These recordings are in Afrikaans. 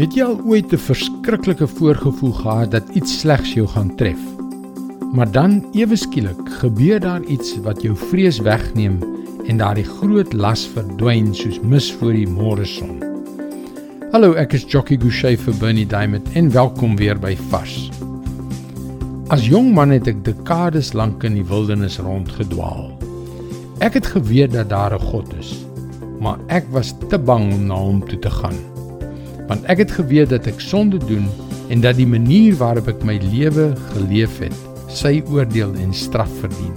Het jy al ooit 'n verskriklike voorgevoel gehad dat iets slegs jou gaan tref? Maar dan ewe skielik gebeur daar iets wat jou vrees wegneem en daardie groot las verdwyn soos mis voor die môre son. Hallo, ek is Jockey Gouchee vir Bernie Diamond en welkom weer by Vars. As jong man het ek dekades lank in die wildernis rondgedwaal. Ek het geweet dat daar 'n God is, maar ek was te bang om na hom toe te gaan want ek het geweet dat ek sonde doen en dat die manier waarop ek my lewe geleef het, sy oordeel en straf verdien.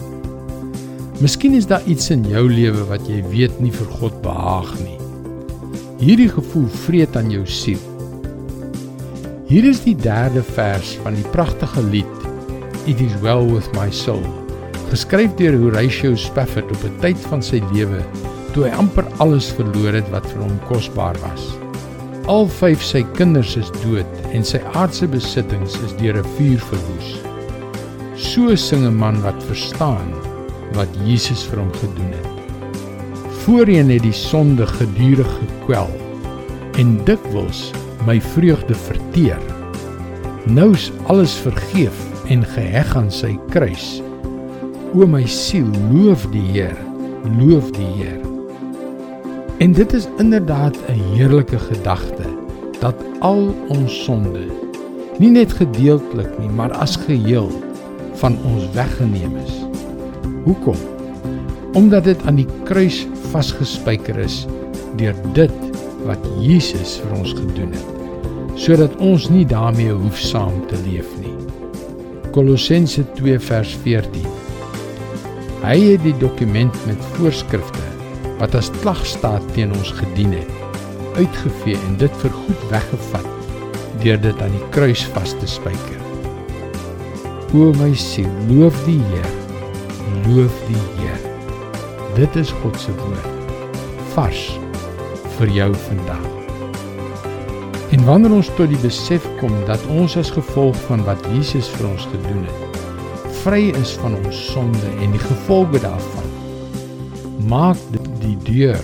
Miskien is daar iets in jou lewe wat jy weet nie vir God behaag nie. Hierdie gevoel vreet aan jou siel. Hier is die derde vers van die pragtige lied It is well with my soul, geskryf deur Horatio Spafford op 'n tyd van sy lewe toe hy amper alles verloor het wat vir hom kosbaar was. Al vyf sy kinders is dood en sy aardse besittings is deur 'n vuur verwoes. So sing 'n man wat verstaan wat Jesus vir hom gedoen het. Voorheen het die sonde gedurig gekwel en dikwels my vreugde verteer. Nou is alles vergeef en geheg aan sy kruis. O my siel, loof die Heer, loof die Heer. En dit is inderdaad 'n heerlike gedagte dat al ons sonde nie net gedeeltelik nie, maar as geheel van ons weggeneem is. Hoekom? Omdat dit aan die kruis vasgespijker is deur dit wat Jesus vir ons gedoen het, sodat ons nie daarmee hoef saam te leef nie. Kolossense 2 vers 14. Hy het die dokument met voorskrifte wat as klagstaat teen ons gedien het, uitgevee en dit vir goed weggevat deur dit aan die kruis vas te spyker. O my siel, loof die Heer. Loof die Heer. Dit is God se woord. Vars vir jou vandag. En wanneer ons tot die besef kom dat ons as gevolg van wat Jesus vir ons gedoen het, vry is van ons sonde en die gevolge daarvan, maak dit die deur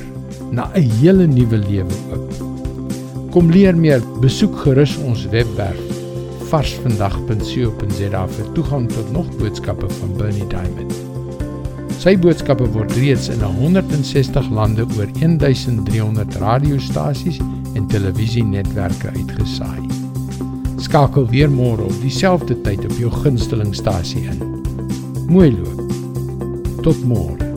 na 'n hele nuwe lewe oop. Kom leer meer, besoek gerus ons webwerf varsvandag.co.za vir toegang tot nog boodskappe van Bernie Diamond. Sy boodskappe word reeds in 160 lande oor 1300 radiostasies en televisienetwerke uitgesaai. Skakel weer môre op dieselfde tyd op jou gunstelingstasie in. Mooi loop. Tot môre.